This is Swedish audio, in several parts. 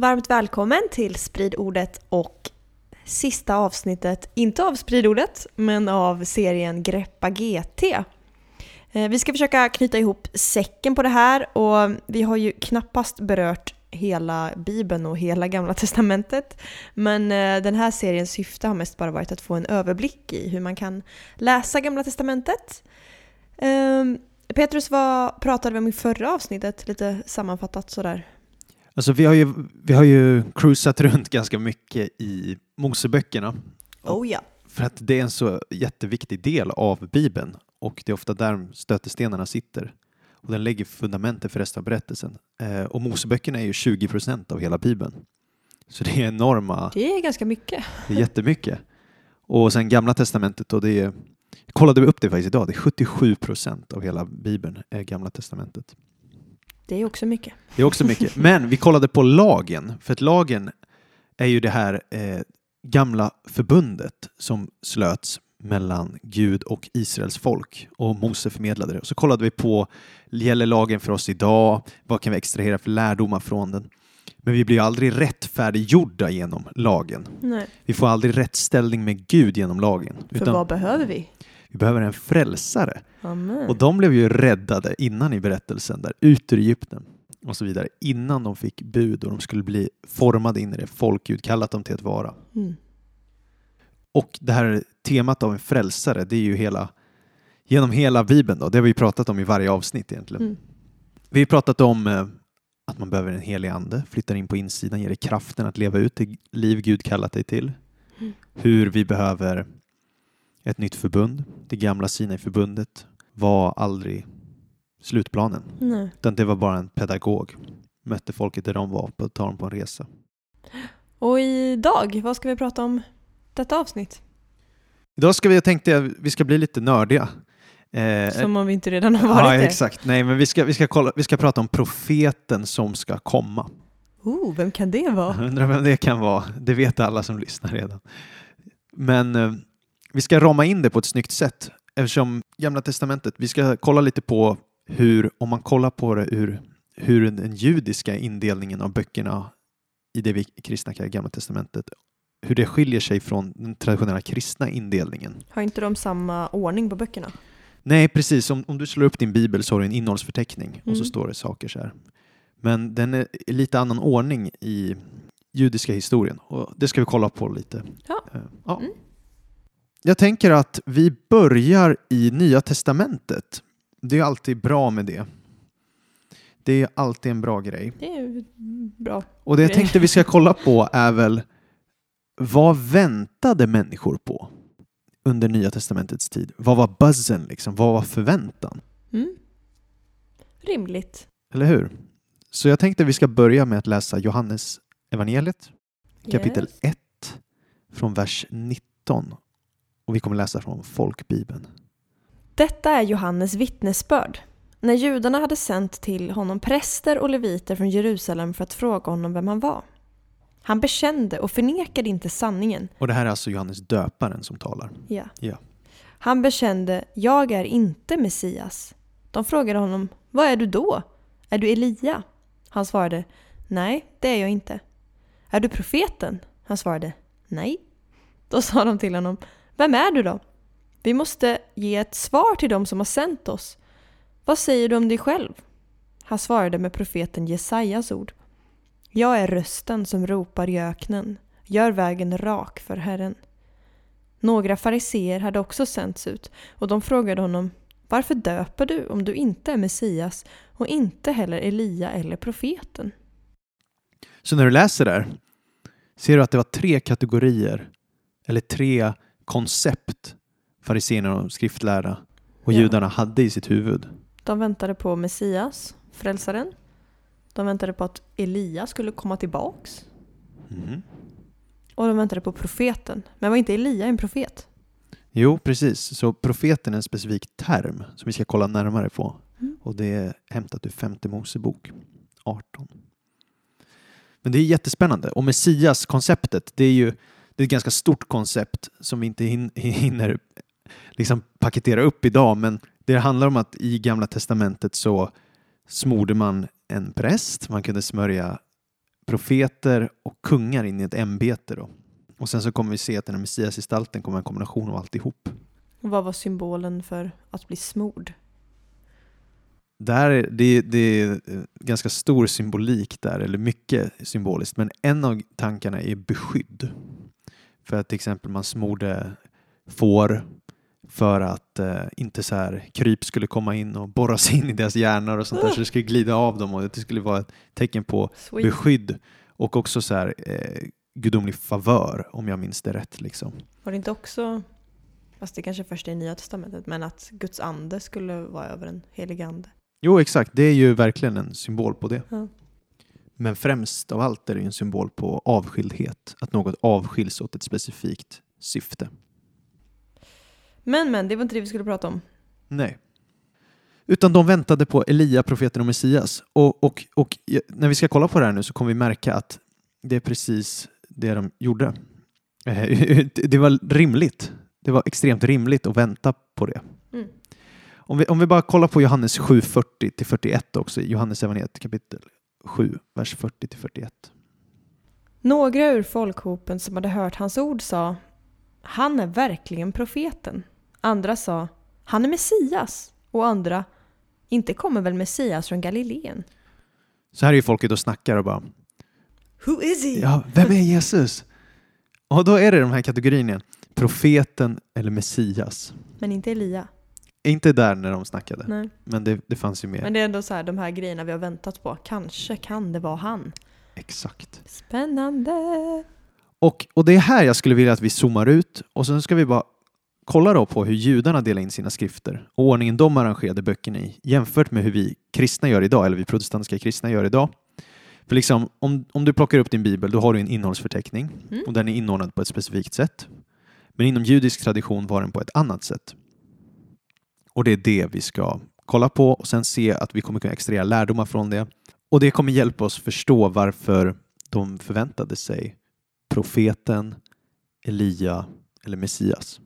Varmt välkommen till Spridordet och sista avsnittet, inte av Spridordet, men av serien Greppa GT. Eh, vi ska försöka knyta ihop säcken på det här och vi har ju knappast berört hela Bibeln och hela Gamla Testamentet. Men eh, den här seriens syfte har mest bara varit att få en överblick i hur man kan läsa Gamla Testamentet. Ehm, Petrus, vad pratade vi om i förra avsnittet? Lite sammanfattat sådär. Alltså vi har ju, vi har ju cruisat runt ganska mycket i Moseböckerna. Oh ja. För att det är en så jätteviktig del av Bibeln och det är ofta där stötestenarna sitter. Och den lägger fundamentet för resten av berättelsen. Eh, och Moseböckerna är ju 20 procent av hela Bibeln. Så det är enorma, Det är ganska mycket. det är jättemycket. Och sen Gamla Testamentet och det är, kollade vi upp det faktiskt idag, det är 77 procent av hela Bibeln är Gamla Testamentet. Det är också mycket. Det är också mycket. Men vi kollade på lagen, för att lagen är ju det här eh, gamla förbundet som slöts mellan Gud och Israels folk och Mose förmedlade det. Och så kollade vi på, gäller lagen för oss idag? Vad kan vi extrahera för lärdomar från den? Men vi blir aldrig rättfärdiggjorda genom lagen. Nej. Vi får aldrig rätt ställning med Gud genom lagen. För Utan vad behöver vi? Vi behöver en frälsare. Amen. Och de blev ju räddade innan i berättelsen, där ut ur Egypten och så vidare, innan de fick bud och de skulle bli formade in i det folk Gud kallat dem till att vara. Mm. Och det här temat av en frälsare, det är ju hela, genom hela Bibeln då, det har vi pratat om i varje avsnitt egentligen. Mm. Vi har pratat om eh, att man behöver en helig ande, flyttar in på insidan, ger dig kraften att leva ut det liv Gud kallat dig till. Mm. Hur vi behöver ett nytt förbund. Det gamla Sinai-förbundet var aldrig slutplanen, Nej. utan det var bara en pedagog. Mötte folket där de var, på, tar dem på en resa. Och idag, vad ska vi prata om detta avsnitt? Idag ska vi, jag tänkte att vi ska bli lite nördiga. Eh, Som om vi inte redan har ja, varit det. exakt. Nej, men vi ska, vi, ska kolla, vi ska prata om profeten som ska komma. Oh, vem kan det vara? Undrar vem det kan vara. Det vet alla som lyssnar redan. Men eh, vi ska rama in det på ett snyggt sätt eftersom Gamla Testamentet, vi ska kolla lite på hur, om man kollar på det ur hur den judiska indelningen av böckerna i det vi kristna kallar Gamla Testamentet, hur det skiljer sig från den traditionella kristna indelningen. Har inte de samma ordning på böckerna? Nej, precis. Om, om du slår upp din bibel så har du en innehållsförteckning och så Mm. står det saker så här. Men den är i lite annan ordning i judiska historien och det ska vi kolla på lite. Ja. Eh, ja. Mm. Jag tänker att vi börjar i Nya Testamentet. Det är alltid bra med det. Det är alltid en bra grej. Det är bra. Och det jag tänkte vi ska kolla på är väl vad väntade människor på under Nya Testamentets tid? Vad var buzzen liksom? Vad var förväntan? Mm. Rimligt. Eller hur? Så jag tänkte vi ska börja med att läsa Johannes evangeliet kapitel Yes. 1 från vers 19. Och vi kommer läsa från folkbibeln. Detta är Johannes vittnesbörd. När judarna hade sänt till honom präster och leviter från Jerusalem för att fråga honom vem han var. Han bekände och förnekade inte sanningen. Och det här är alltså Johannes döparen som talar. Ja. Ja. Han bekände, jag är inte Messias. De frågade honom, vad är du då? Är du Elia? Han svarade, nej, det är jag inte. Är du profeten? Han svarade, nej. Då sa de till honom, vem är du då? Vi måste ge ett svar till dem som har sänt oss. Vad säger du om dig själv? Han svarade med profeten Jesajas ord. Jag är rösten som ropar i öknen. Gör vägen rak för Herren. Några fariseer hade också sänts ut och de frågade honom Varför döper du om du inte är Messias och inte heller Elia eller profeten? Så när du läser där ser du att det var tre kategorier eller tre koncept fariséerna och skriftlärda och Ja. judarna hade i sitt huvud. De väntade på Messias, frälsaren. De väntade på att Elia skulle komma tillbaks. Mhm. Och de väntade på profeten. Men var inte Elia en profet? Jo, precis. Så profeten är en specifik term som vi ska kolla närmare på. Mm. Och det är hämtat ur femte Mosebok 18. Men det är jättespännande. Och Messias-konceptet, det är ju det är ett ganska stort koncept som vi inte hin- hinner liksom paketera upp idag. Men det handlar om att i Gamla Testamentet så smorde man en präst, man kunde smörja profeter och kungar in i ett ämbete. Då. Och sen så kommer vi se att den här Messias-gestalten kommer en kombination av alltihop. Och vad var symbolen för att bli smord? Där, är- det, det är eh, ganska stor symbolik där, eller mycket symboliskt, men en av tankarna är beskydd. För att till exempel man smorde får för att eh, inte så här kryp skulle komma in och borra sig in i deras hjärnor och sånt där, så det skulle glida av dem och det skulle vara ett tecken på Sweet. beskydd och också så här eh, gudomlig favör, om jag minns det rätt. Liksom. Var det inte också, fast det kanske först är i Nya Testamentet, men att Guds ande skulle vara över en helig ande? Jo, exakt. Det är ju verkligen en symbol på det. Ja. Men främst av allt är det en symbol på avskildhet. Att något avskiljs åt ett specifikt syfte. Men men, det var inte det vi skulle prata om. Nej. Utan de väntade på Elia, profeten och Messias. Och, och, och när vi ska kolla på det här nu så kommer vi märka att det är precis det de gjorde. Eh, Det var rimligt. Det var extremt rimligt att vänta på det. Mm. Om vi, om vi bara kollar på Johannes 7, 40-41 också, i Johannes evangeliet kapitel 7, vers 40-41. Några ur folkhopen som hade hört hans ord sa Han är verkligen profeten. Andra sa Han är Messias. Och andra Inte kommer väl Messias från Galileen? Så här är ju folket och snackar och bara Who is he? Ja, vem är Jesus? Och då är det de här kategorierna. Profeten eller Messias. Men inte Elia. Inte där när de snackade, Nej. men det, det fanns ju med. Men det är ändå så här, de här grejerna vi har väntat på. Kanske kan det vara han. Exakt. Spännande! Och, och det är här jag skulle vilja att vi zoomar ut och sen ska vi bara kolla då på hur judarna delar in sina skrifter och ordningen de arrangerade böckerna i jämfört med hur vi kristna gör idag, eller vi protestantiska kristna gör idag. För liksom, om, om du plockar upp din bibel, då har du en innehållsförteckning Mm. och den är inordnad på ett specifikt sätt. Men inom judisk tradition var den på ett annat sätt. Och det är det vi ska kolla på och sen se att vi kommer kunna extrahera lärdomar från det. Och det kommer hjälpa oss förstå varför de förväntade sig profeten, Elia eller Messias.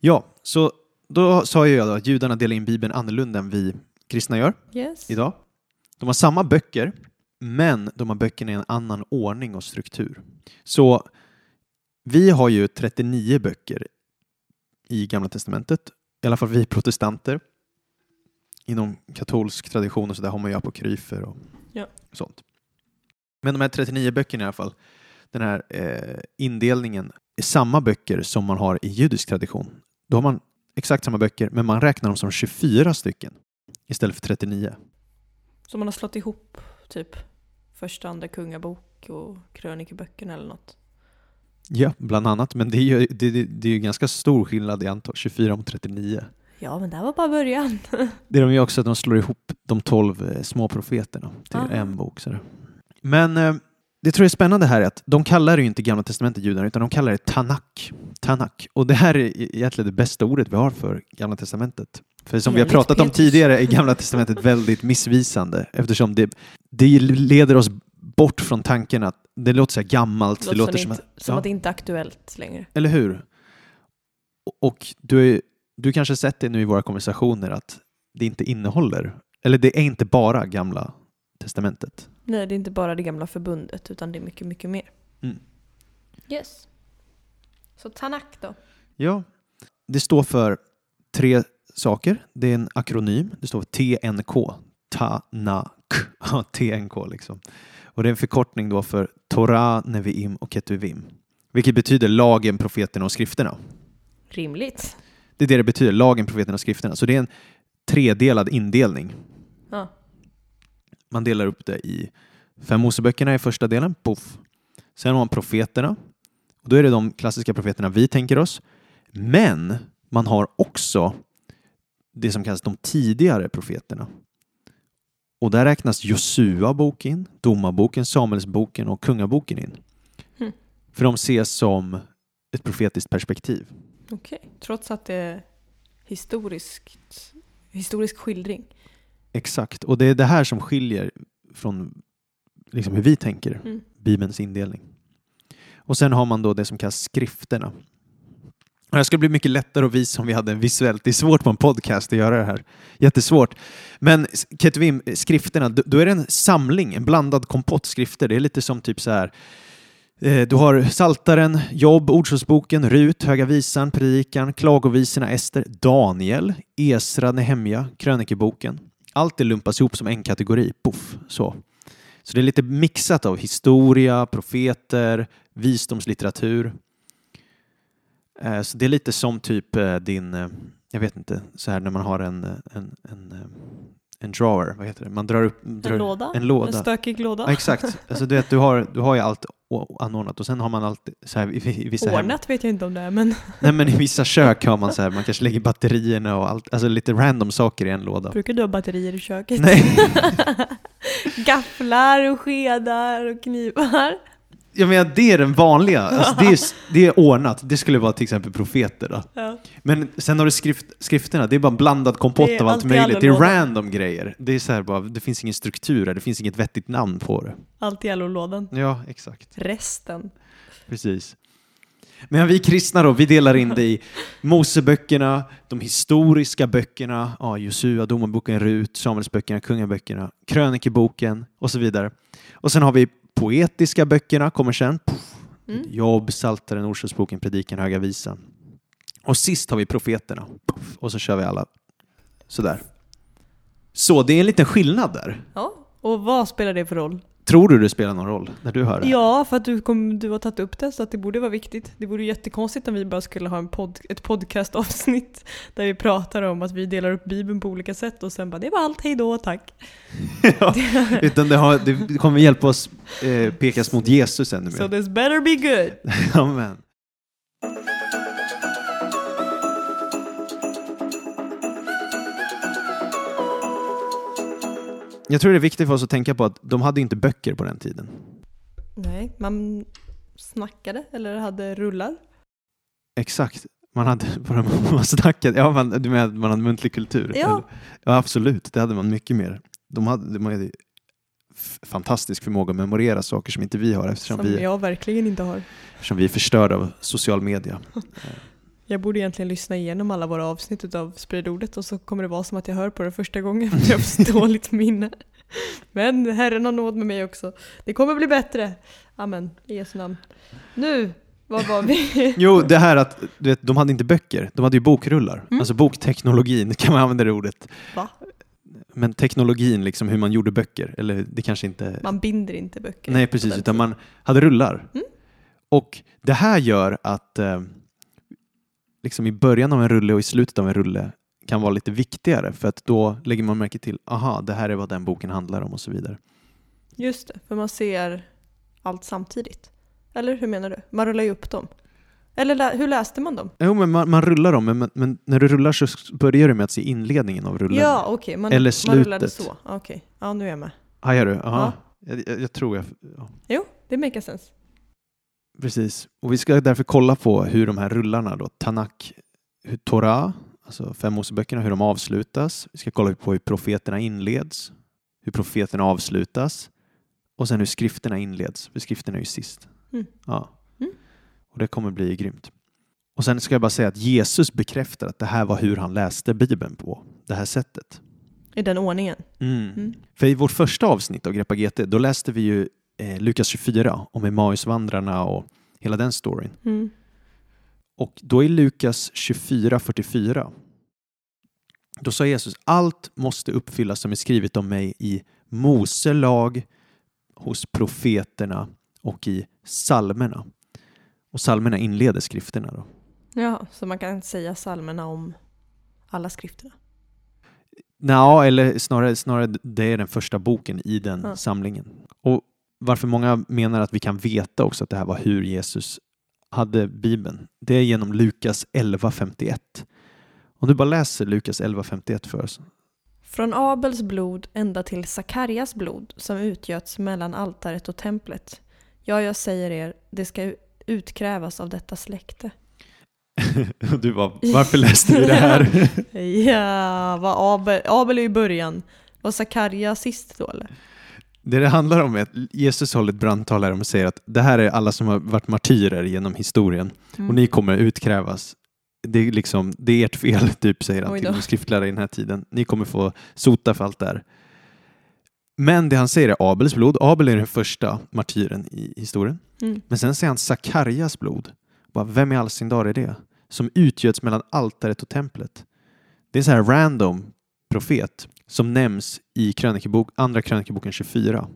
Ja, så då sa jag att judarna delar in Bibeln annorlunda än vi kristna gör Yes. idag. De har samma böcker, men de har böckerna i en annan ordning och struktur. Så vi har ju 39 böcker i Gamla Testamentet, i alla fall vi protestanter. Inom katolsk tradition och så där har man ju apokryfer och Ja. sånt. Men de här 39 böckerna i alla fall, den här eh, indelningen är samma böcker som man har i judisk tradition. Då har man exakt samma böcker, men man räknar dem som 24 stycken istället för 39. Så man har slått ihop typ första, andra kungabok och krönikeböckerna eller något. Ja, bland annat. Men det är ju, det, det, det är ju ganska stor skillnad i antal, 24 mot 39. Ja, men det här var bara början. Det är de ju också att de slår ihop de 12 eh, små profeterna till Aha. en bok. Sådär. Men eh, det tror jag är spännande här är att de kallar det ju inte Gamla Testamentet judarna utan de kallar det Tanak. Tanak. Och det här är egentligen det bästa ordet vi har för Gamla Testamentet. För som vi har pratat om tidigare är Gamla Testamentet väldigt missvisande eftersom det, det leder oss bort från tanken att det låter så här gammalt. Det låter som, att, inte, som ja. att det inte är aktuellt längre. Eller hur? Och- Och du, är- du kanske sett det nu i våra konversationer att det inte innehåller, eller det är inte bara gamla testamentet. Nej, det är inte bara det gamla förbundet utan det är mycket, mycket mer. Mm. Yes. Så Tanak då? Ja. Det står för tre saker. Det är en akronym. Det står TNK. Tanak. Ja, TNK liksom. Och det är en förkortning då för Torah, Neviim och Ketuvim. Vilket betyder lagen, profeterna och skrifterna. Rimligt. Det är det det betyder, lagen, profeterna och skrifterna. Så det är en tredelad indelning. Ja. Man delar upp det i fem Moseböckerna i första delen, poff. Sen har man profeterna Och då är det de klassiska profeterna vi tänker oss. Men man har också det som kallas de tidigare profeterna. Och där räknas Josua bok in, Domarboken, Samuelsboken och Kungaboken in. Mm. För de ses som ett profetiskt perspektiv. Okej. Trots att det är historiskt, historisk skildring. Exakt, och det är det här som skiljer från liksom hur vi tänker Mm. Bibelns indelning. Och sen har man då det som kallas skrifterna. Det här skulle bli mycket lättare att visa om vi hade en visuellt. Det är svårt på en podcast att göra det här. Jättesvårt. Men Ketuvim, skrifterna, då är det en samling, en blandad kompott skrifter. Det är lite som typ så här eh, du har Saltaren, Jobb, Ordsordsboken, Rut, Höga Visan, Predikan, Klagovisorna, Ester, Daniel, Esra, Nehemja, Krönikeboken. Allt det lumpas ihop som en kategori. Puff, så. Så det är lite mixat av historia, profeter, visdomslitteratur. Eh, Så det är lite som typ eh, din, eh, jag vet inte, så här när man har en, en, en, en drawer, vad heter det? Man drar upp... Drar, En låda? En låda. En stökig låda? Ja, exakt. Alltså, du, vet, du, har, du har ju allt anordnat och sen har man allt så här, i, i vissa hem, Ordnat vet jag inte om det är, men Nej men i vissa kök har man så här, man kanske lägger batterierna och allt, alltså lite random saker i en låda. brukar du ha batterier i köket? Nej, Gafflar och skedar och knivar. Jag menar det är den vanliga, alltså, det, är, det är ordnat, det skulle vara till exempel profeter då. Ja. Men sen har du skrift, skrifterna, det är bara en blandad kompott av allt möjligt. Det är random grejer. Det är så här bara, det finns ingen struktur här, det finns inget vettigt namn på det. Allt i LO-lådan. Ja, exakt. Resten. Precis. Men vi kristna då, vi delar in det i Moseböckerna, de historiska böckerna, ja, Josua, Domarboken, Rut, Samuelsböckerna, Kungaböckerna, Krönikeboken och så vidare. Och sen har vi poetiska böckerna, kommer sen. Puff. Mm. Jobb, Psaltaren, Ordspråksboken, Predikan, Höga Visan. Och sist har vi profeterna. Puff. Och så kör vi alla sådär. Så det är en liten skillnad där. Ja. Och vad spelar det för roll? Tror du det spelar någon roll när du hör det? Ja, för att du, kom, du har tagit upp det så att det borde vara viktigt. Det vore jättekonstigt om vi bara skulle ha en pod, ett podcastavsnitt där vi pratar om att vi delar upp Bibeln på olika sätt och sen bara det var allt, hej då, tack. ja, utan det, har, det kommer hjälpa oss eh, pekas mot Jesus ännu So mer. this better be good. Amen. Jag tror det är viktigt för oss att tänka på att de hade inte böcker på den tiden. Nej, man snackade eller hade rullar. Exakt. Man hade bara man snackade, ja, man, du menar att man hade muntlig kultur? Ja. Ja, absolut. Det hade man mycket mer. De hade, de hade fantastisk förmåga att memorera saker som inte vi har eftersom, Som vi, jag verkligen inte har. eftersom vi är förstörda av social media. Jag borde egentligen lyssna igenom alla våra avsnitt av Spridordet och så kommer det vara som att jag hör på det första gången för jag har dåligt minne. Men Herren har nåd med mig också. Det kommer bli bättre. Amen, i Jesu namn. Nu, var var vi? Jo, det här att du vet, de hade inte böcker, de hade ju bokrullar. Mm. Alltså bokteknologin, kan man använda det ordet. Va? Men teknologin, liksom hur man gjorde böcker, eller det kanske inte... Man binder inte böcker. Nej, precis, utan man hade rullar. Mm. Och det här gör att eh, liksom i början av en rulle och i slutet av en rulle kan vara lite viktigare för att då lägger man märke till, aha, det här är vad den boken handlar om och så vidare. Just det, för man ser allt samtidigt. Eller hur menar du? Man rullar ju upp dem. Eller lä- hur läste man dem? Jo, men man, man rullar dem, men, men, när du rullar så börjar du med att se inledningen av rullen. Ja, okej. man, Eller man rullade slutet. så. Okej, ja nu är jag med. Hajar du? Aha. Jag, jag, jag tror jag... Ja. Jo, det makes sense. Precis. Och vi ska därför kolla på hur de här rullarna då, Tanak, hur Torah, alltså fem Moseböckerna, hur de avslutas. Vi ska kolla på hur profeterna inleds, hur profeterna avslutas och sen hur skrifterna inleds, för skrifterna är ju sist. Mm. Ja. Mm. Och det kommer bli grymt. Och sen ska jag bara säga att Jesus bekräftar att det här var hur han läste Bibeln på, det här sättet. I den ordningen. Mm. Mm. För i vårt första avsnitt av Greppa GT, då läste vi ju eh, Lukas 24 om Emmausvandrarna och hela den storyn. Mm. Och då i Lukas 24.44 då sa Jesus allt måste uppfyllas som är skrivet om mig i Mose lag, hos profeterna och i salmerna. Och salmerna inleder skrifterna då. Ja, så man kan säga psalmerna om alla skrifterna. Nå, eller snarare, snarare det är den första boken i den Ja. samlingen. Och varför många menar att vi kan veta också att det här var hur Jesus hade Bibeln, det är genom Lukas 11.51. Om du bara läser Lukas 11.51 för oss. Från Abels blod ända till Sakarjas blod som utgöts mellan altaret och templet. Ja, jag säger er, det ska utkrävas av detta släkte. Du bara, varför läste du det här? Ja, vad Abel, Abel är i början. Var Sakarja sist då eller? Det det handlar om är att Jesus håller ett brandtal här och säger att det här är alla som har varit martyrer genom historien Mm. och ni kommer utkrävas. Det är, liksom, det är ert fel, typ, säger han till de skriftlärare i den här tiden. Ni kommer få sota för allt det här. Men det han säger är Abels blod. Abel är den första martyren i historien. Mm. Men sen säger han Sakarjas blod. Bara, vem i all sin dar är det? Som utgöts mellan altaret och templet. Det är en så här random profet som nämns i krönikebok, andra krönikeboken 24.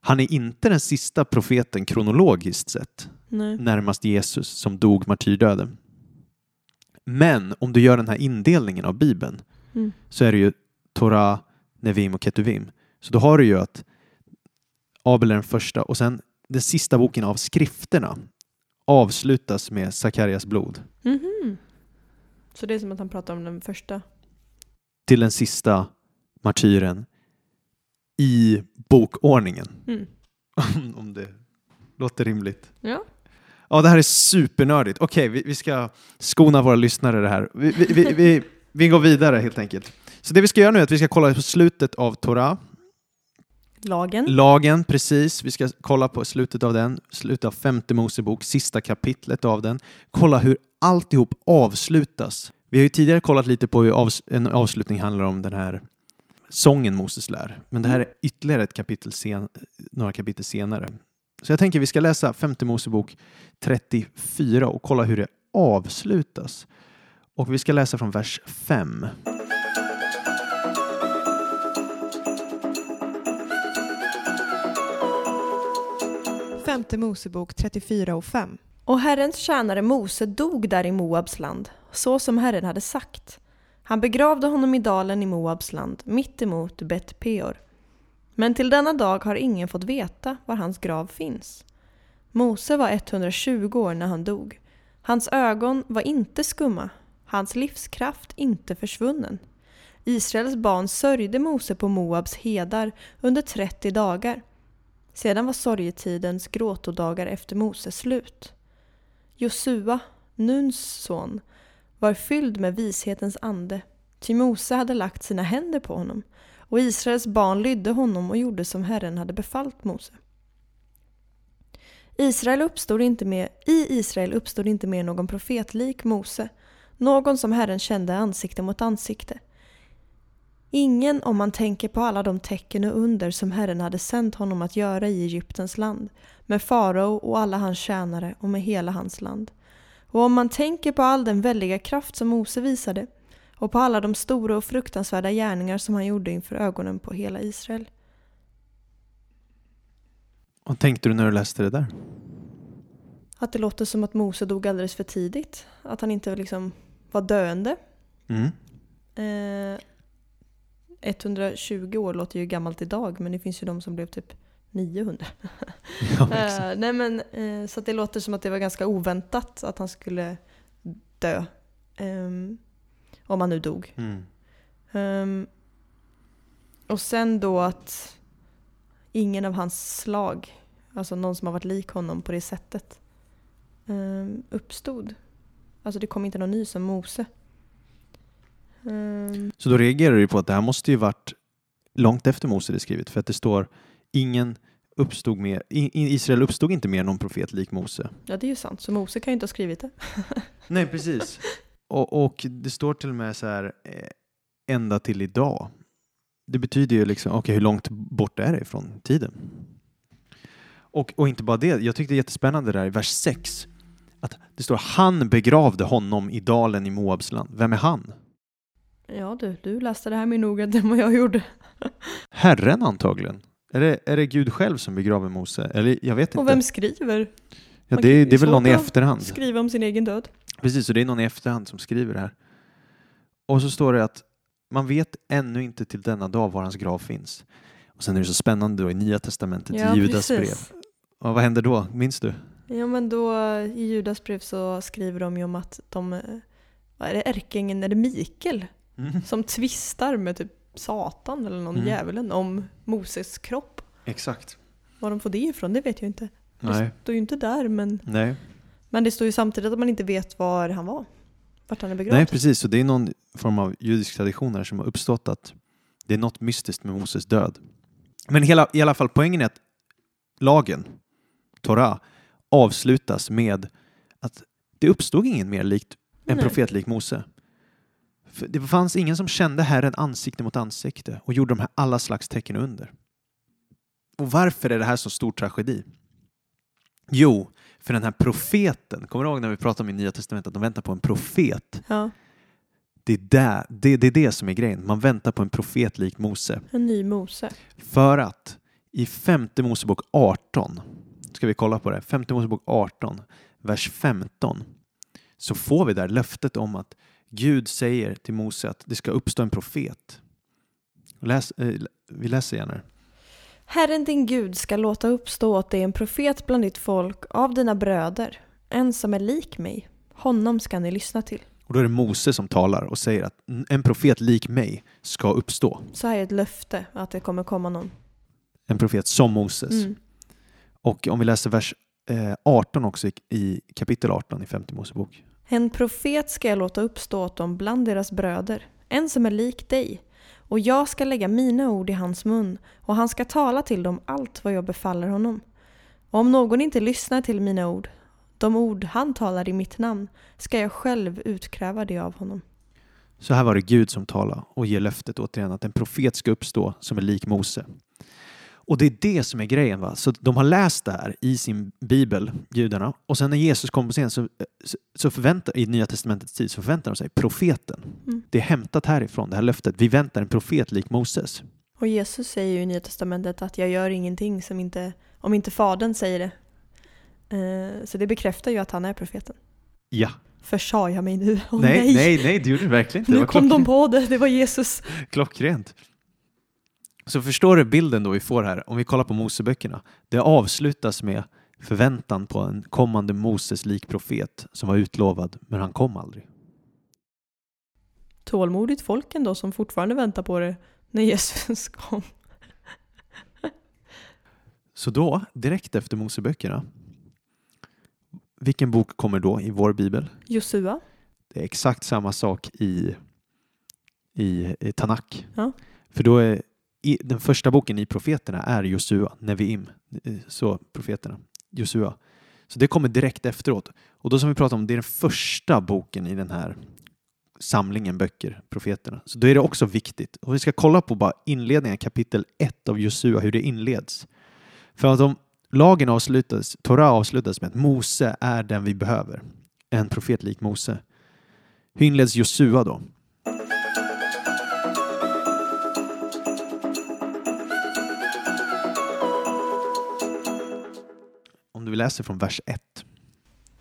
Han är inte den sista profeten kronologiskt sett, Nej. närmast Jesus som dog martyrdöden. Men om du gör den här indelningen av Bibeln Mm. så är det ju Torah, Nevim och Ketuvim. Så då har du ju att Abel är den första och sen den sista boken av skrifterna avslutas med Sakarias blod Mhm. Så det är som att han pratar om den första? Till den sista martyren i bokordningen. Mm. Om det låter rimligt. Ja. Ja, det här är supernördigt. Okej, vi, vi ska skona våra lyssnare det här. Vi, vi, vi, vi, vi går vidare helt enkelt. Så det vi ska göra nu är att vi ska kolla på slutet av Torah. Lagen? Lagen, precis. Vi ska kolla på slutet av den, slutet av femte Mosebok, sista kapitlet av den. Kolla hur alltihop avslutas. Vi har ju tidigare kollat lite på hur avs- en avslutning handlar om den här sången Moses lär. Men det här är ytterligare ett kapitel sen, några kapitel senare. Så jag tänker vi ska läsa femte Mosebok 34 och kolla hur det avslutas. Och vi ska läsa från vers 5. Femte Mosebok 34 och 5. Och Herrens tjänare Mose dog där i Moabs land, så som Herren hade sagt. Han begravde honom i dalen i Moabs land, mitt emot Bet Peor. Men till denna dag har ingen fått veta var hans grav finns. Mose var 120 år när han dog. Hans ögon var inte skumma, hans livskraft inte försvunnen. Israels barn sörjde Mose på Moabs hedar under 30 dagar. Sedan var sorgetidens gråtodagar efter Moses slut. Josua, Nuns son, var fylld med vishetens ande, ty Mose hade lagt sina händer på honom, och Israels barn lydde honom och gjorde som Herren hade befallt Mose. Israel uppstod inte mer, I Israel uppstod inte mer någon profet lik Mose, någon som Herren kände ansikte mot ansikte. Ingen om man tänker på alla de tecken och under som Herren hade sänt honom att göra i Egyptens land, med farao och alla hans tjänare och med hela hans land. Och om man tänker på all den väldiga kraft som Mose visade och på alla de stora och fruktansvärda gärningar som han gjorde inför ögonen på hela Israel. Vad tänkte du när du läste det där? Att det låter som att Mose dog alldeles för tidigt. Att han inte liksom var döende. Mm. Eh, 120 år låter ju gammalt idag men det finns ju de som blev typ 900. Ja. Eh, nej men, eh, så det låter som att det var ganska oväntat att han skulle dö. Ehm, om han nu dog. Mm. Ehm, och sen då att ingen av hans slag, alltså någon som har varit lik honom på det sättet, um, uppstod. Alltså det kom inte någon ny som Mose. Så då reagerar du på att det här måste ju varit långt efter Mose det är skrivet för att det står ingen uppstod mer, Israel uppstod inte mer någon profet lik Mose. ja det är ju sant, så Mose kan ju inte ha skrivit det. Nej, precis. och, och det står till och med så här eh, ända till idag. Det betyder ju liksom, okej hur långt bort är det ifrån tiden? Och, och inte bara det, jag tyckte det är jättespännande där i vers 6 att det står han begravde honom i dalen i Moabs land. Vem är han? Ja du, du läste det här mer noggrant än vad jag gjorde. Herren antagligen. Är det, är det Gud själv som begraver Mose? Eller jag vet Och inte. vem skriver? ja, det, kan- det är väl någon i efterhand. Skriva om sin egen död. Precis, så det är någon i efterhand som skriver det här. Och så står det att man vet ännu inte till denna dag var hans grav finns. Och sen är det så spännande då i Nya Testamentet, i Judas brev. Och vad händer då? Minns du? Ja men då i Judas brev så skriver de ju om att de, eh, vad är det, ärkeängeln, är det Mikael? Som tvistar med typ Satan eller någon Mm. djävulen om Moses kropp. Exakt. Var de får det ifrån det vet jag inte. Nej. Det står ju inte där men, Nej. men det står ju samtidigt att man inte vet var han var. Vart han är begravd. Nej, precis. Så det är någon form av judisk tradition här som har uppstått att det är något mystiskt med Moses död. Men hela, i alla fall poängen är att lagen, Torah, avslutas med att det uppstod ingen mer likt en profet lik Mose. För det fanns ingen som kände Herren ansikte mot ansikte och gjorde de här alla slags tecken under. Och varför är det här så stor tragedi? Jo, för den här profeten, kommer du ihåg när vi pratade om i Nya Testamentet att de väntar på en profet? Ja, Det är, där, det, det är det som är grejen. Man väntar på en profet lik Mose. en ny Mose. För att i femte Mosebok 18, ska vi kolla på det, femte Mosebok 18, vers 15, så får vi där löftet om att Gud säger till Mose att det ska uppstå en profet. Läs, eh, vi läser gärna det. Herren din Gud ska låta uppstå åt dig en profet bland ditt folk av dina bröder, en som är lik mig. Honom ska ni lyssna till. Och då är det Mose som talar och säger att en profet lik mig ska uppstå. Så här är ett löfte att det kommer komma någon. En profet som Moses. Mm. Och om vi läser vers eh, 18 också i, i kapitel 18 i femte Mosebok. En profet ska jag låta uppstå åt dem bland deras bröder, en som är lik dig. Och jag ska lägga mina ord i hans mun, och han ska tala till dem allt vad jag befaller honom. Och om någon inte lyssnar till mina ord, de ord han talar i mitt namn, ska jag själv utkräva det av honom. Så här var det Gud som talade och ger löftet återigen att en profet ska uppstå som är lik Mose. Och det är det som är grejen. Va? Så de har läst det här i sin bibel, judarna, och sen när Jesus kom på scen så, så- förväntar, i Nya Testamentets tid så förväntar de sig profeten. Mm. Det är hämtat härifrån, det här löftet. Vi väntar en profet lik Moses. Och Jesus säger ju i Nya Testamentet att jag gör ingenting som inte, om inte Fadern säger det. Eh, Så det bekräftar ju att han är profeten. Ja. Försade jag mig nu? Åh, nej, nej, nej, nej, det gjorde du verkligen inte. Nu kom de klockrent. på det, det var Jesus. Klockrent. Så förstår du bilden då vi får här, om vi kollar på Moseböckerna. Det avslutas med förväntan på en kommande Moses-lik profet som var utlovad, men han kom aldrig. Tålmodigt folk ändå som fortfarande väntar på det när Jesus kom. Så då, direkt efter Moseböckerna, vilken bok kommer då i vår bibel? Josua. Det är exakt samma sak i, i, i Tanak. Ja. För då är i, den första boken i profeterna är Josua, Neviim, eh, så profeterna, Josua. Så det kommer direkt efteråt. Och då som vi pratade om, det är den första boken i den här samlingen böcker, profeterna. Så då är det också viktigt. Och vi ska kolla på bara inledningen, kapitel 1 av Josua, hur det inleds. För att om lagen avslutas, Torah avslutas med att Mose är den vi behöver, en profet lik Mose. Hur inleds Josua då? Vi läser från vers 1.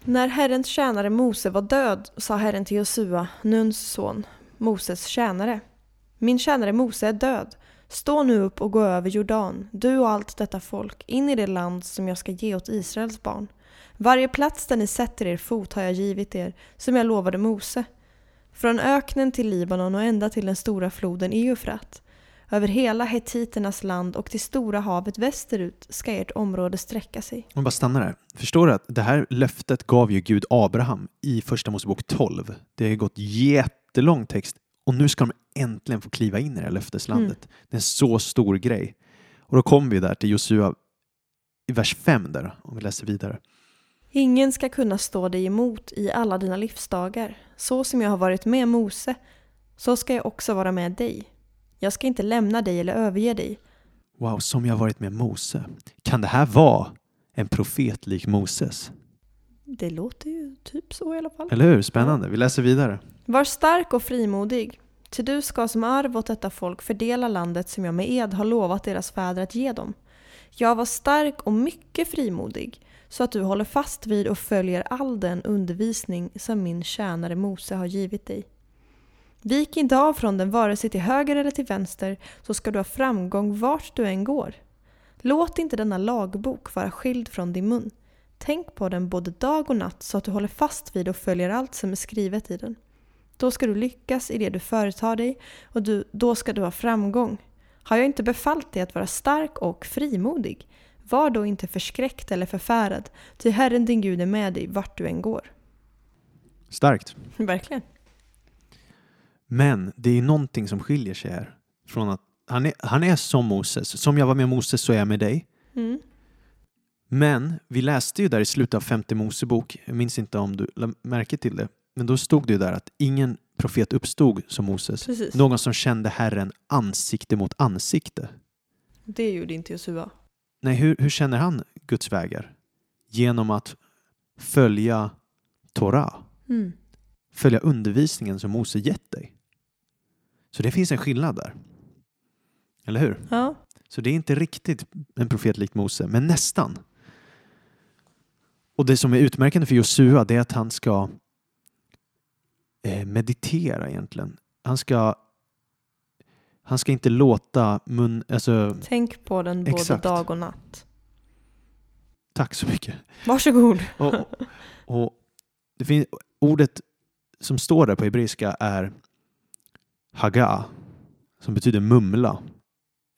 När Herrens tjänare Mose var död sa Herren till Josua, Nuns son, Moses tjänare. Min tjänare Mose är död. Stå nu upp och gå över Jordan, du och allt detta folk, in i det land som jag ska ge åt Israels barn. Varje plats där ni sätter er fot har jag givit er, som jag lovade Mose. Från öknen till Libanon och ända till den stora floden Eufrat. Över hela hetiternas land och till stora havet västerut ska ert område sträcka sig. Om bara stannar där. Förstår du att det här löftet gav ju Gud Abraham i Första Mosebok 12. Det har gått jättelång text och nu ska de äntligen få kliva in i det här löfteslandet. Det är en så stor grej. Och då kommer vi där till Josua i vers 5 där, om vi läser vidare. Ingen ska kunna stå dig emot i alla dina livsdagar. Så som jag har varit med Mose, så ska jag också vara med dig. Jag ska inte lämna dig eller överge dig. Wow, som jag varit med Mose. Kan det här vara en profet lik Moses? Det låter ju typ så i alla fall. Eller hur? Spännande. Vi läser vidare. Var stark och frimodig, ty du ska som arv åt detta folk fördela landet som jag med ed har lovat deras fäder att ge dem. Jag var stark och mycket frimodig, så att du håller fast vid och följer all den undervisning som min tjänare Mose har givit dig. Vik inte av från den vare sig till höger eller till vänster, så ska du ha framgång vart du än går. Låt inte denna lagbok vara skild från din mun. Tänk på den både dag och natt så att du håller fast vid och följer allt som är skrivet i den. Då ska du lyckas i det du företar dig och du, då ska du ha framgång. Har jag inte befallt dig att vara stark och frimodig? Var då inte förskräckt eller förfärad, ty Herren din Gud är med dig vart du än går. Starkt. Verkligen. Men det är någonting som skiljer sig här. Från att han är, han är som Moses. Som jag var med Moses så är jag med dig. Mm. Men vi läste ju där i slutet av femte Mosebok, jag minns inte om du lade märke till det, men då stod det ju där att ingen profet uppstod som Moses. Precis. Någon som kände Herren ansikte mot ansikte. Det gjorde inte Josua. Nej, hur, hur känner han Guds vägar? Genom att följa Torah, Mm. följa undervisningen som Mose gett dig. Så det finns en skillnad där. Eller hur? Ja. Så det är inte riktigt en profet likt Mose, men nästan. Och det som är utmärkande för Josua det är att han ska eh, meditera egentligen. Han ska, han ska inte låta mun... Alltså, Tänk på den både Exakt. dag och natt. tack så mycket. Varsågod. Och, och det finns, ordet som står där på hebreiska är haga, som betyder mumla.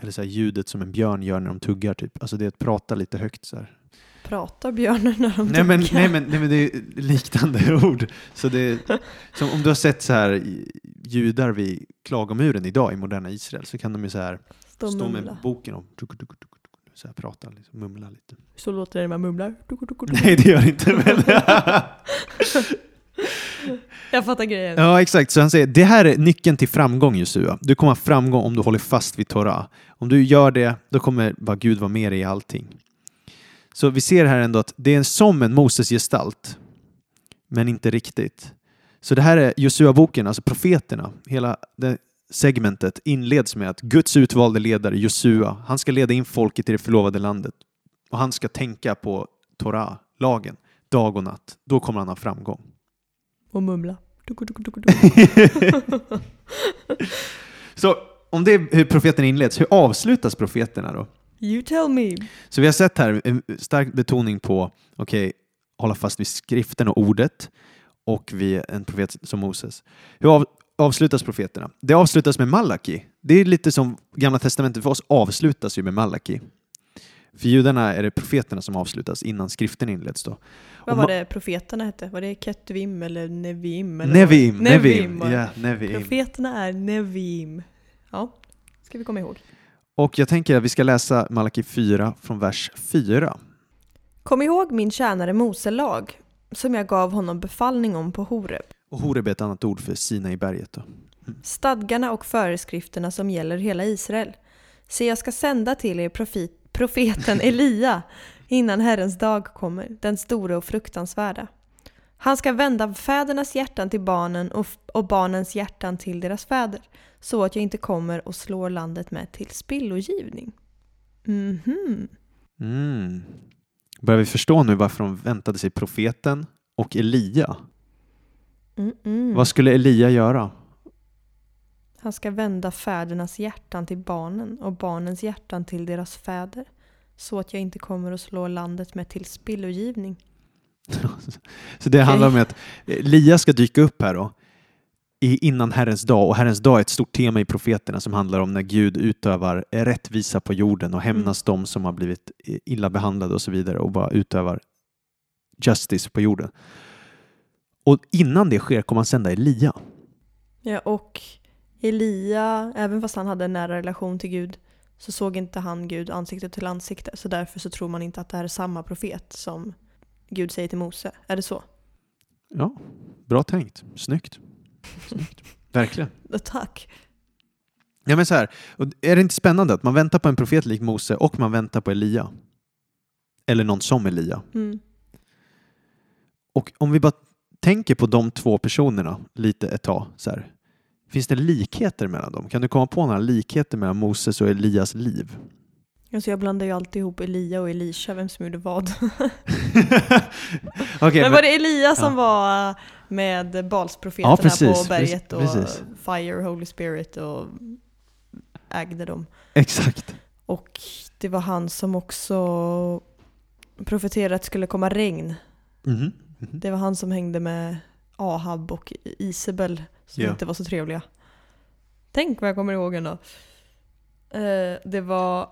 Eller så här ljudet som en björn gör när de tuggar. Typ. Alltså det är att prata lite högt. Så här. Pratar björnen när de Nej, men, tuggar? nej, men, nej men det är liknande ord. Så det är, som om du har sett så här judar vid klagomuren idag i moderna Israel så kan de ju så här Stå stå med boken och tuk, tuk, tuk, så här prata, liksom, mumla lite. Så låter det när man mumlar. Nej, det gör det inte väl? Jag fattar grejen. Ja, exakt. Så han säger, det här är nyckeln till framgång Josua. Du kommer ha framgång om du håller fast vid Torah. Om du gör det, då kommer bara Gud vara med dig i allting. Så vi ser här ändå att det är som en Moses gestalt, men inte riktigt. Så det här är Josua-boken, alltså profeterna. Hela det segmentet inleds med att Guds utvalde ledare Josua, han ska leda in folket i det förlovade landet. Och han ska tänka på Torah, lagen, dag och natt. Då kommer han ha framgång. Och mumla. Så om det är hur profeten inleds, hur avslutas profeterna då? You tell me. Så vi har sett här en stark betoning på, okej, hålla fast vid skriften och ordet och vid en profet som Moses. Hur av, avslutas profeterna? Det avslutas med Malaki. Det är lite som Gamla Testamentet för oss avslutas ju med Malaki. För judarna är det profeterna som avslutas innan skriften inleds då. Vad var det profeterna hette? Var det Ketvim eller Nevim? Eller Nevim? Nevim, det. ja, Nevim. Profeterna är Nevim. Ja, ska vi komma ihåg. Och jag tänker att vi ska läsa Malaki 4 från vers 4. Kom ihåg min tjänare Mose lag, som jag gav honom befallning om på Horeb. Och Horeb är ett annat ord för Sina i berget då. Stadgarna och föreskrifterna som gäller hela Israel. Se, jag ska sända till er profet, profeten Elia innan Herrens dag kommer, den stora och fruktansvärda. Han ska vända fädernas hjärtan till barnen och, och barnens hjärtan till deras fäder, så att jag inte kommer och slår landet med till spillogivning. Mhm. Mm. Börjar vi förstå nu varför de väntade sig profeten och Elia? Mm-mm. Vad skulle Elia göra? Han ska vända fädernas hjärtan till barnen och barnens hjärtan till deras fäder, så att jag inte kommer och slår landet med till spillogivning. Så det handlar om att Elia ska dyka upp här då innan Herrens dag och Herrens dag är ett stort tema i profeterna som handlar om när Gud utövar rättvisa på jorden och hämnas de som har blivit illa behandlade och så vidare och bara utövar justice på jorden. Och innan det sker kommer han sända Elia. Ja, och Elia, även fast han hade en nära relation till Gud, så såg inte han Gud ansikte till ansikte. Så därför så tror man inte att det här är samma profet som Gud säger till Mose. Är det så? Ja, bra tänkt. Snyggt. Snyggt. Verkligen. Tack. Ja, men så här, är det inte spännande att man väntar på en profet lik Mose och man väntar på Elia? Eller någon som Elia. Mm. Och om vi bara tänker på de två personerna lite ett tag, så här, finns det likheter mellan dem? Kan du komma på några likheter mellan Moses och Elias liv? Alltså jag blandar ju alltid ihop Elia och Elisha, vem som gjorde vad. Okej, men var det Elia som ja. var eh, med Balsprofeterna Ja, precis, på berget och precis. Fire, Holy Spirit och ägde dem? exakt. Och det var han som också profeterade att det skulle komma regn. Mhm. Mhm. Det var han som hängde med Ahab och Isabel som Ja. inte var så trevliga. Tänk vad jag kommer ihåg ändå. Eh, det var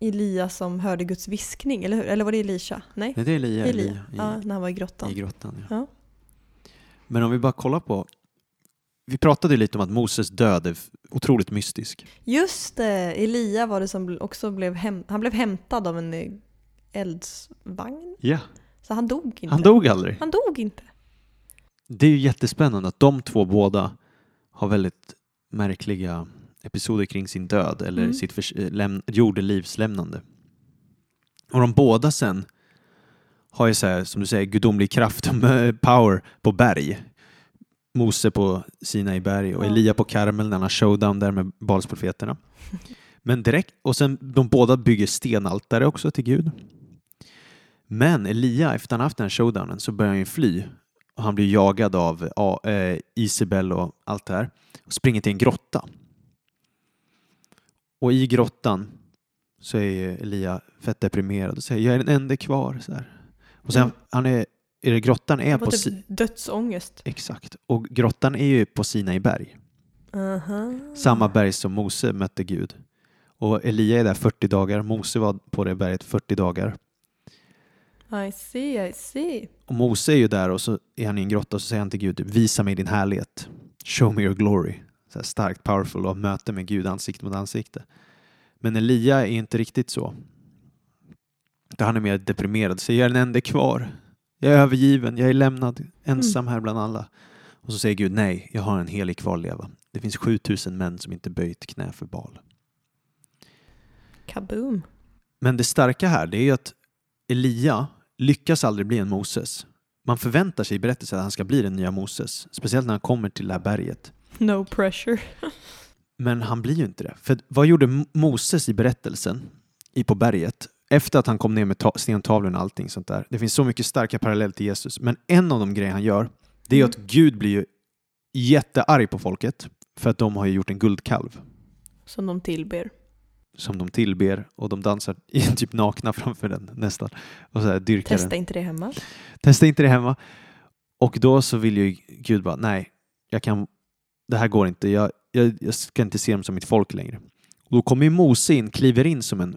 Elias som hörde Guds viskning, eller hur? Eller var det Elisha? Nej? Nej, det är Elia, Elia. Elia i, Ja, när han var i grottan. i grottan. Ja. Ja. Men om vi bara kollar på... Vi pratade lite om att Moses död är otroligt mystisk. Just det! Elia var det som också blev, häm- han blev hämtad av en eh, eldsvagn. Ja. Så han dog inte. Han dog aldrig. Han dog inte. Det är ju jättespännande att de två båda har väldigt märkliga episoder kring sin död eller Mm. sitt eh, läm- jordelivslämnande. Och de båda sen har ju så här, som du säger, gudomlig kraft och power på berg. Mose på Sinai berg och. Elia på Karmel när han har showdown där med Balsprofeterna. Men direkt, och sen de båda bygger stenaltare också till Gud. Men Elia, efter han haft den här showdownen så börjar han ju fly och han blir jagad av ja, eh, Isabel och allt det här och springer till en grotta. Och i grottan så är Elia fett deprimerad och säger jag är den enda kvar. Så här. Och sen Mm. han är, är det grottan är på typ dödsångest. Exakt. Och grottan är ju på Sinai berg. Aha. Samma berg som Mose mötte Gud. Och Elia är där 40 dagar. Mose var på det berget 40 dagar. I see, I see. Och Mose är ju där och så är han i en grotta och så säger han till Gud, visa mig din härlighet. Show me your glory. Så starkt, powerful och möte med Gud ansikte mot ansikte. Men Elia är inte riktigt så. Han är mer deprimerad. Så jag är den enda kvar. Jag är övergiven, jag är lämnad ensam här bland alla. Och så säger Gud, nej, jag har en helig kvarleva. Det finns 7000 män som inte böjt knä för Baal. Kaboom. Men det starka här, det är ju att Elia lyckas aldrig bli en Moses. Man förväntar sig i berättelsen att han ska bli den nya Moses. Speciellt när han kommer till det här berget. No pressure. Men han blir ju inte det. För vad gjorde Moses i berättelsen i på berget? Efter att han kom ner med ta- stentavlorna och allting sånt där. Det finns så mycket starka paralleller till Jesus. Men en av de grejer han gör, det är Mm. att Gud blir ju jättearg på folket. För att de har ju gjort en guldkalv. Som de tillber. Som de tillber och de dansar i typ nakna framför den nästan. Och så här dyrkar den. Testa inte det hemma. Testa inte det hemma. Och då så vill ju Gud bara, nej, jag kan, det här går inte. Jag, jag, jag ska inte se dem som mitt folk längre. Och då kommer ju Mose in, kliver in som en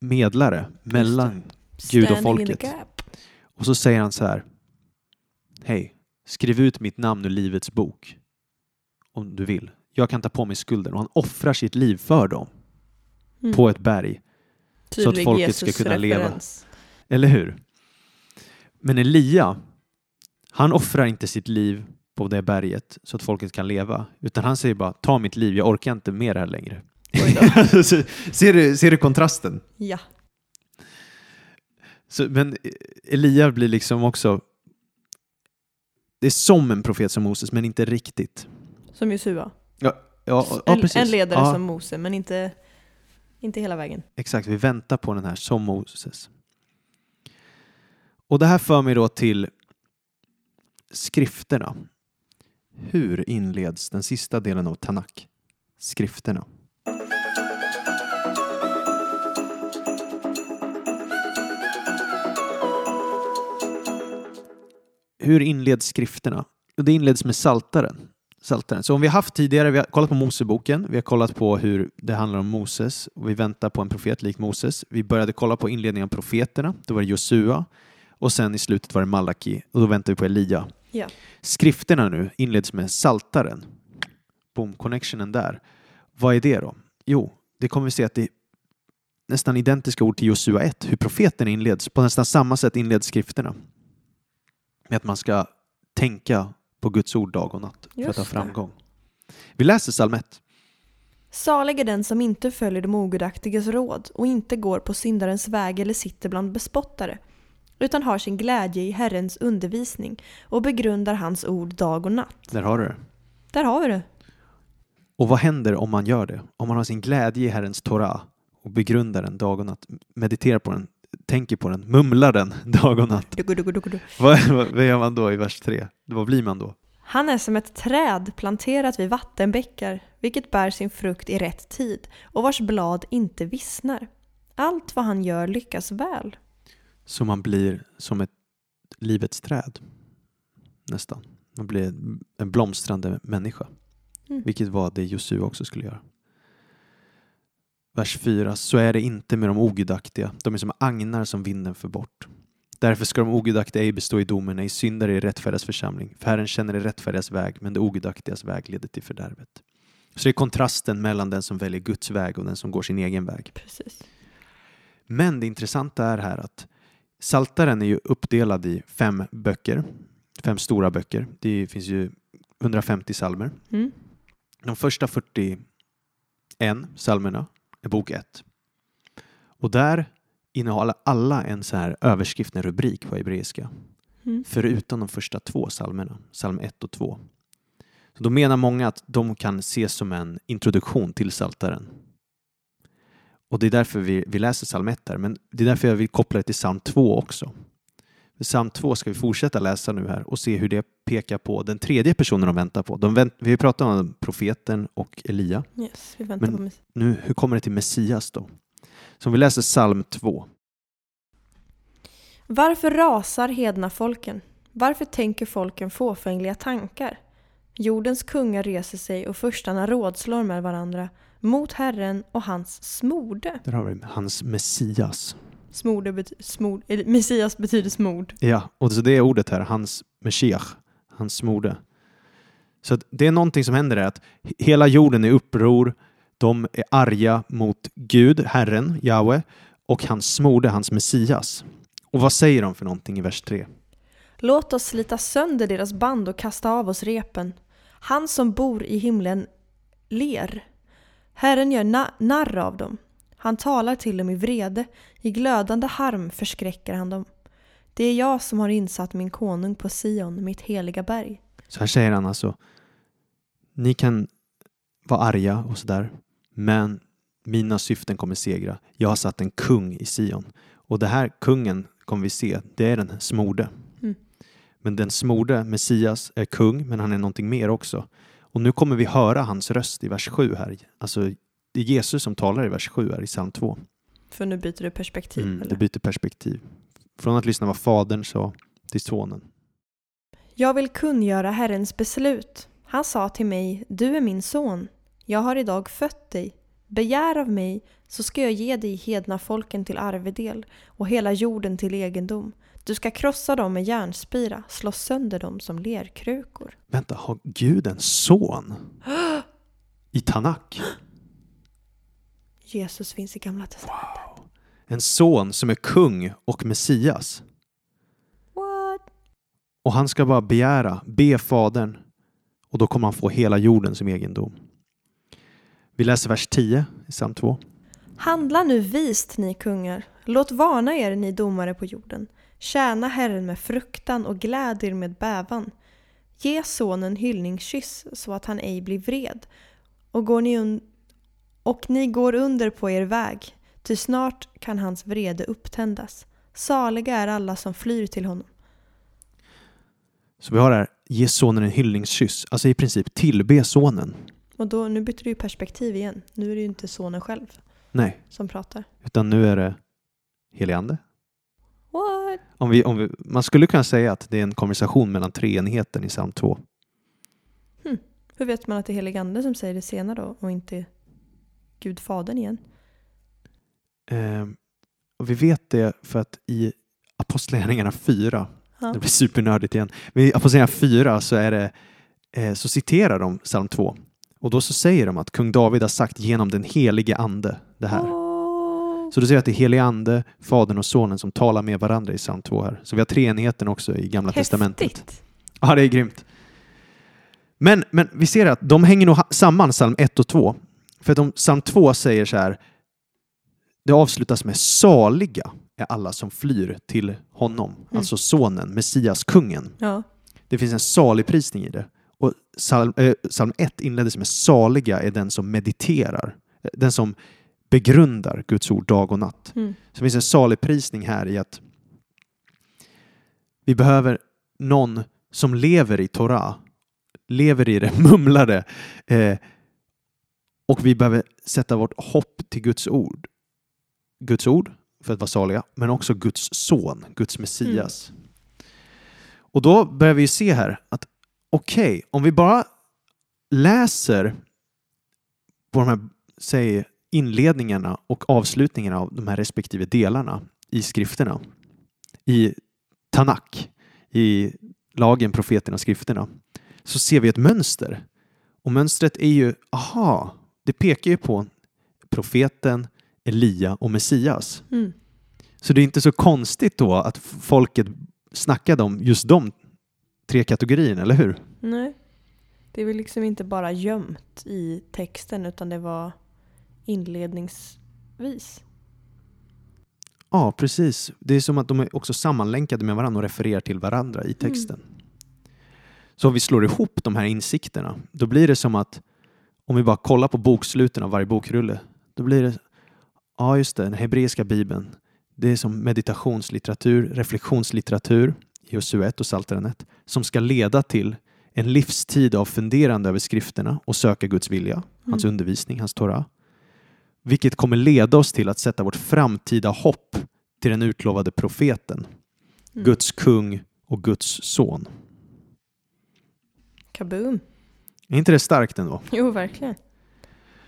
medlare mellan Gud och folket. Och så säger han så här. Hej, skriv ut mitt namn ur livets bok. Om du vill. Jag kan ta på mig skulden. Och han offrar sitt liv för dem Mm. på ett berg. så att Tydlig folket ska kunna leva. Jesus-referens. Eller hur? Men Elia, han offrar inte sitt liv på det berget så att folket kan leva. Utan han säger bara, ta mitt liv, jag orkar inte det här längre. Ser, du, ser du kontrasten? Ja. Så, men Elia blir liksom också... Det är som en profet som Moses, men inte riktigt. Som Josua. Ja, ja, en, en ledare ja, som Mose, men inte, inte hela vägen. Exakt, vi väntar på den här som Moses. Och det här för mig då till skrifterna. Hur inleds den sista delen av Tanak? Skrifterna. Hur inleds skrifterna? Det inleds med saltaren. Saltaren. Så om vi har haft tidigare, vi har kollat på Moseboken, vi har kollat på hur det handlar om Moses och vi väntar på en profet lik Moses. Vi började kolla på inledningen av profeterna, då var det Josua och sen i slutet var det Malaki och då väntar vi på Elia. Ja. Skrifterna nu inleds med saltaren. Boom, connectionen där. Vad är det då? Jo, det kommer vi se att det är nästan identiska ord till Josua 1, hur profeten inleds. På nästan samma sätt inleds skrifterna. Med att man ska tänka på Guds ord dag och natt för att ha det. framgång. Vi läser psalm 1. Salig är den som inte följer de ogudaktigas råd och inte går på syndarens väg eller sitter bland bespottare, utan har sin glädje i Herrens undervisning och begrundar hans ord dag och natt. Där har du det. Där har vi det. Och vad händer om man gör det? Om man har sin glädje i Herrens Torah och begrundar den dag och natt, mediterar på den, tänker på den, mumlar den dag och natt. Dugu, dugu, dugu, vad, vad gör man då i vers 3? Vad blir man då? Han är som ett träd planterat vid vattenbäckar, vilket bär sin frukt i rätt tid och vars blad inte vissnar. Allt vad han gör lyckas väl. Så man blir som ett livets träd. Nästan. Man blir en blomstrande människa. Mm. Vilket var det Josua också skulle göra. Vers 4. Så är det inte med de ogudaktiga. De är som agnar som vinden för bort. Därför ska de ogudaktiga ej bestå i domen, ej syndare i rättfärdigas församling. För Herren känner det rättfärdigas väg, men det ogudaktigas väg leder till fördärvet. Så det är kontrasten mellan den som väljer Guds väg och den som går sin egen väg. Precis. Men det intressanta är här att Saltaren är ju uppdelad i fem böcker, fem stora böcker. Det finns ju 150 salmer. Mm. De första 41 psalmerna är bok 1. Och där innehåller alla en så här överskrift, en rubrik på hebreiska. Mm. Förutom de första två psalmerna, psalm 1 och 2. Så då menar många att de kan ses som en introduktion till Saltaren. Och det är därför vi, vi läser psalm 1 här, men det är därför jag vill koppla det till psalm 2 också. Psalm 2 ska vi fortsätta läsa nu här och se hur det pekar på den tredje personen de väntar på. De vänt, vi har pratat om profeten och Elia. Yes, vi väntar Men- på Messias. Nu, hur kommer det till Messias då? Så vi läser psalm 2. Varför rasar hedna folken? Varför tänker folken fåfängliga tankar? Jordens kungar reser sig och förstarna rådslår med varandra mot Herren och hans smorde. Där har vi hans Messias. Smorde bety- smord, eller, Messias betyder smord. Ja, och så det är ordet här, hans Meshiach, hans smorde. Så att det är någonting som händer där, att hela jorden är i uppror, de är arga mot Gud, Herren, Jahwe, och hans smorde, hans Messias. Och vad säger de för någonting i vers 3? Låt oss slita sönder deras band och kasta av oss repen. Han som bor i himlen ler. Herren gör na- narr av dem. Han talar till dem i vrede, i glödande harm förskräcker han dem. Det är jag som har insatt min konung på Sion, mitt heliga berg. Så här säger han alltså, ni kan vara arga och sådär, men mina syften kommer segra. Jag har satt en kung i Sion. Och det här kungen kommer vi se, det är den smorde. Mm. Men den smorde, Messias, är kung, men han är någonting mer också. Och nu kommer vi höra hans röst i vers 7 här. Alltså, det är Jesus som talar i vers 7 här i psalm 2. För nu byter du perspektiv. Mm, eller? det byter perspektiv. Från att lyssna vad fadern sa till sonen. Jag vill kungöra Herrens beslut. Han sa till mig, du är min son. Jag har idag fött dig. Begär av mig, så ska jag ge dig hedna folken till arvedel och hela jorden till egendom. Du ska krossa dem med järnspira, slå sönder dem som lerkrukor. Vänta, har Gud en son? I Tanak? Jesus finns i Gamla Testamentet. En son som är kung och Messias. What? Och han ska bara begära, be fadern och då kommer han få hela jorden som egendom. Vi läser vers 10 i psalm 2. Handla nu vist, ni kungar. Låt varna er, ni domare på jorden. Tjäna Herren med fruktan och gläd er med bävan. Ge sonen hyllningskyss så att han ej blir vred. Och, går ni un- och ni går under på er väg, ty snart kan hans vrede upptändas. Saliga är alla som flyr till honom. Så vi har här, ge sonen en hyllningskyss, alltså i princip tillbe sonen. Och då, nu byter du ju perspektiv igen. Nu är det ju inte sonen själv Nej, som pratar. utan nu är det helig ande. What? Om vi, om vi, man skulle kunna säga att det är en konversation mellan treenigheten i psalm 2. Hur vet man att det är helig ande som säger det senare då och inte Gud Fadern igen? Eh, och vi vet det för att i Apostlagärningarna 4 Ja. Det blir supernördigt igen. Men i Apostlagärningarna 4 så, är det, eh, så citerar de psalm 2. Och då så säger de att kung David har sagt genom den helige ande det här. Åh. Så du ser att det är helige ande, fadern och sonen som talar med varandra i psalm 2 här. Så vi har treenigheten också i gamla testamentet. Häftigt! Ja, det är grymt. Men, men vi ser att de hänger nog samman, psalm 1 och 2. För att de, psalm 2 säger så här, det avslutas med saliga är alla som flyr till honom, alltså sonen, Messias, kungen. Ja. Det finns en salig prisning i det. Och psalm, eh, psalm 1 inleddes med saliga är den som mediterar, eh, den som begrundar Guds ord dag och natt. Mm. Så det finns en salig prisning här i att vi behöver någon som lever i Torah, lever i det, mumlar det. Eh, och vi behöver sätta vårt hopp till Guds ord. Guds ord för att vara saliga, men också Guds son, Guds Messias. Och då börjar vi se här att okej, om vi bara läser på de här, säg inledningarna och avslutningarna av de här respektive delarna i skrifterna, i Tanak, i lagen, profeterna och skrifterna, så ser vi ett mönster. Och mönstret är ju, aha, det pekar ju på profeten, Elia och Messias. Mm. Så det är inte så konstigt då att folket snackade om just de tre kategorierna, eller hur? Nej. Det är väl liksom inte bara gömt i texten utan det var inledningsvis. Ja, precis. Det är som att de är också sammanlänkade med varandra och refererar till varandra i texten. Så om vi slår ihop de här insikterna, då blir det som att om vi bara kollar på boksluten av varje bokrulle, då blir det, ja just det, den hebreiska bibeln, det är som meditationslitteratur, reflektionslitteratur i Josue 1 och Psaltaren 1, som ska leda till en livstid av funderande över skrifterna och söka Guds vilja, hans Mm. undervisning, hans Torah. Vilket kommer leda oss till att sätta vårt framtida hopp till den utlovade profeten, Mm. Guds kung och Guds son. Kaboom. Är inte det starkt ändå? Jo, verkligen.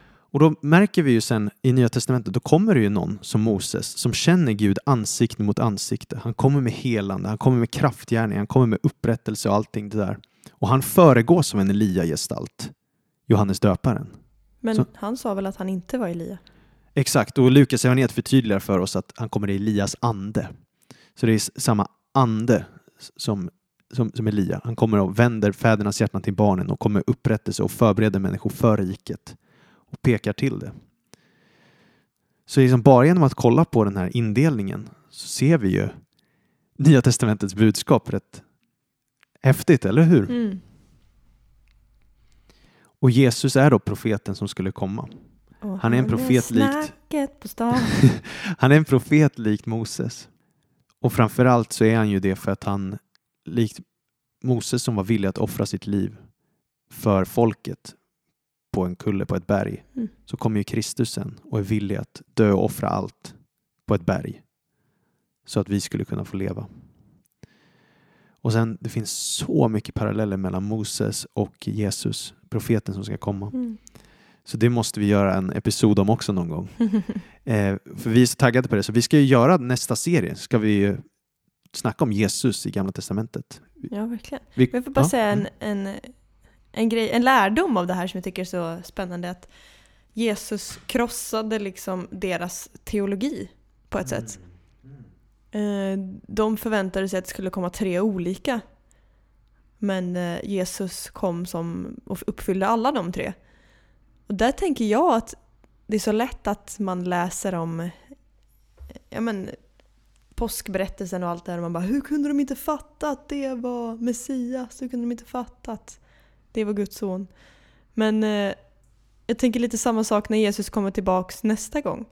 Och då märker vi ju sen i Nya Testamentet, då kommer det ju någon som Moses som känner Gud ansikte mot ansikte. Han kommer med helande, han kommer med kraftgärning, han kommer med upprättelse och allting det där. Och han föregås av en Elia-gestalt, Johannes döparen. Men Så- han sa väl att han inte var Elia? Exakt, och Lukas evangeliet förtydligar för oss att han kommer i Elias ande. Så det är samma ande som, som, som Elia. Han kommer och vänder fädernas hjärtan till barnen och kommer upprättelse och förbereder människor för riket och pekar till det. Så liksom bara genom att kolla på den här indelningen så ser vi ju Nya Testamentets budskap rätt häftigt, eller hur? Mm. Och Jesus är då profeten som skulle komma. Och Han är en profet likt-. Han är en profet likt Moses. Och framförallt så är han ju det för att han, likt Moses som var villig att offra sitt liv för folket på en kulle på ett berg, Mm. så kommer ju Kristus sen och är villig att dö och offra allt på ett berg så att vi skulle kunna få leva. Och sen, det finns så mycket paralleller mellan Moses och Jesus, profeten som ska komma. Mm. Så det måste vi göra en episod om också någon gång. Eh, för vi är så taggade på det, så vi ska ju göra nästa serie. Ska vi ju snacka om Jesus i Gamla Testamentet. ja, verkligen. Vi, jag får bara ja, säga en, mm. en, en, grej, en lärdom av det här som jag tycker är så spännande. Att Jesus krossade liksom deras teologi på ett sätt. Eh, De förväntade sig att det skulle komma tre olika. Men eh, Jesus kom som och uppfyllde alla de tre. Och där tänker jag att det är så lätt att man läser om ja men, påskberättelsen och allt det där och man bara hur kunde de inte fatta att det var Messias? Hur kunde de inte fatta att det var Guds son? Men eh, jag tänker lite samma sak när Jesus kommer tillbaks nästa gång.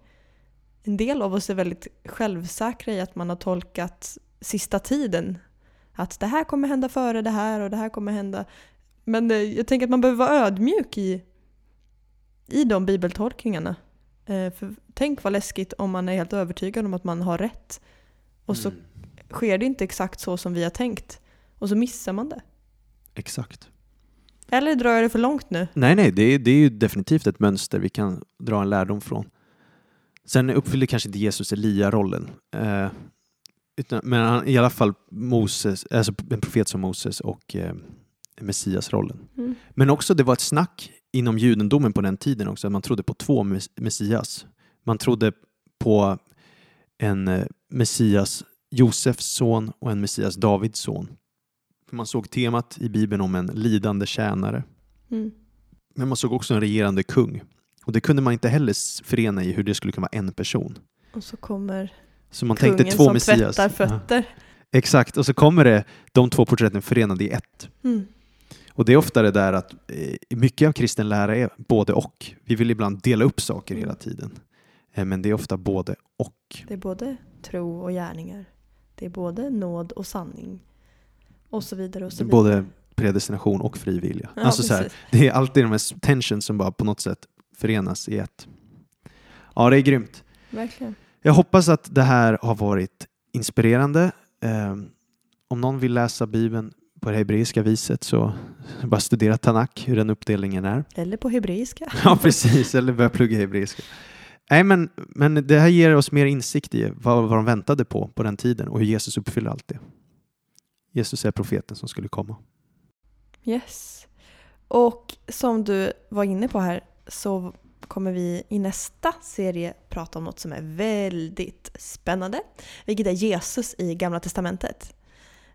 En del av oss är väldigt självsäkra i att man har tolkat sista tiden. Att det här kommer hända före det här och det här kommer hända. Men eh, jag tänker att man behöver vara ödmjuk i, i de bibeltolkningarna. Eh, för tänk vad läskigt om man är helt övertygad om att man har rätt. Och så Mm. sker det inte exakt så som vi har tänkt. Och så missar man det. Exakt. Eller drar jag det för långt nu? Nej, nej, det är, det är ju definitivt ett mönster vi kan dra en lärdom från. Sen uppfyller kanske inte Jesus Elia-rollen. Eh, utan, men han, i alla fall Moses, alltså en profet som Moses och eh, Messias-rollen. Mm. Men också det var ett snack inom judendomen på den tiden också, att man trodde på två mes- Messias. Man trodde på en eh, Messias Josefs son och en Messias Davids son. Man såg temat i Bibeln om en lidande tjänare. Mm. Men man såg också en regerande kung. Och det kunde man inte heller förena i hur det skulle kunna vara en person. Och så kommer Så man kungen tänkte två som Messias. tvättar Ja, fötter. exakt, och så kommer det de två porträtten förenade i ett. Mm. Och det är ofta det där att eh, mycket av kristen lära är både och. Vi vill ibland dela upp saker hela tiden. Eh, men det är ofta både och. Det är både tro och gärningar. Det är både nåd och sanning. Och så vidare och så Det är vidare. både predestination och fri vilja. Ja, alltså så här, det är alltid de här tensions som bara på något sätt förenas i ett. Ja, det är grymt. Verkligen. Jag hoppas att det här har varit inspirerande. Eh, om någon vill läsa Bibeln på det hebreiska viset så bara studera Tanak, hur den uppdelningen är. Eller på hebreiska. Ja, precis. Eller börja plugga hebreiska. Nej, men, men det här ger oss mer insikt i vad, vad de väntade på på den tiden och hur Jesus uppfyller allt det. Jesus är profeten som skulle komma. Yes. Och som du var inne på här så kommer vi i nästa serie prata om något som är väldigt spännande. Vilket är Jesus i Gamla Testamentet.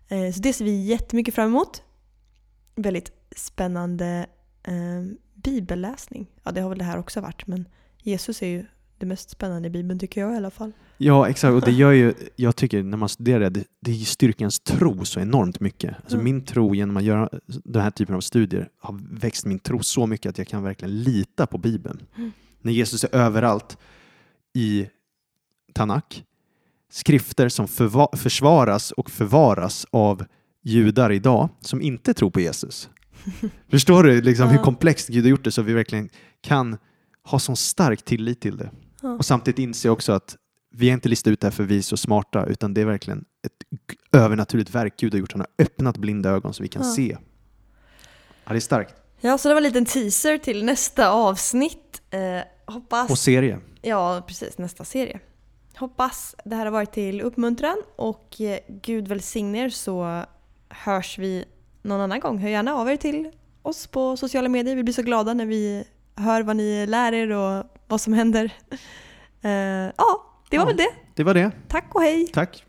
Eh, så det ser vi jättemycket fram emot. Väldigt spännande eh, bibelläsning. Ja, det har väl det här också varit, men Jesus är ju det mest spännande i Bibeln tycker jag i alla fall. Ja, exakt. Och det gör ju, jag tycker när man studerar det, det, styrker ens tro så enormt mycket. Alltså Mm. min tro genom att göra den här typen av studier har växt min tro så mycket att jag kan verkligen lita på Bibeln. Mm. När Jesus är överallt i Tanak, skrifter som förva- försvaras och förvaras av judar idag som inte tror på Jesus. Förstår du liksom hur komplext Gud har gjort det så vi verkligen kan ha sån stark tillit till det. Ja. Och samtidigt inse också att vi har inte listat ut det här för vi är så smarta utan det är verkligen ett övernaturligt verk Gud har gjort. Han har öppnat blinda ögon så vi kan Ja. se. Ja, det är starkt. Ja, så det var en liten teaser till nästa avsnitt. Eh, hoppas... Och serie. Ja, precis. Nästa serie. Hoppas det här har varit till uppmuntran och eh, Gud välsigne er så hörs vi någon annan gång. Hör gärna av er till oss på sociala medier. Vi blir så glada när vi hör vad ni lär er och vad som händer. Eh, ja, det var Ja. väl det. Det var det. Tack och hej! Tack.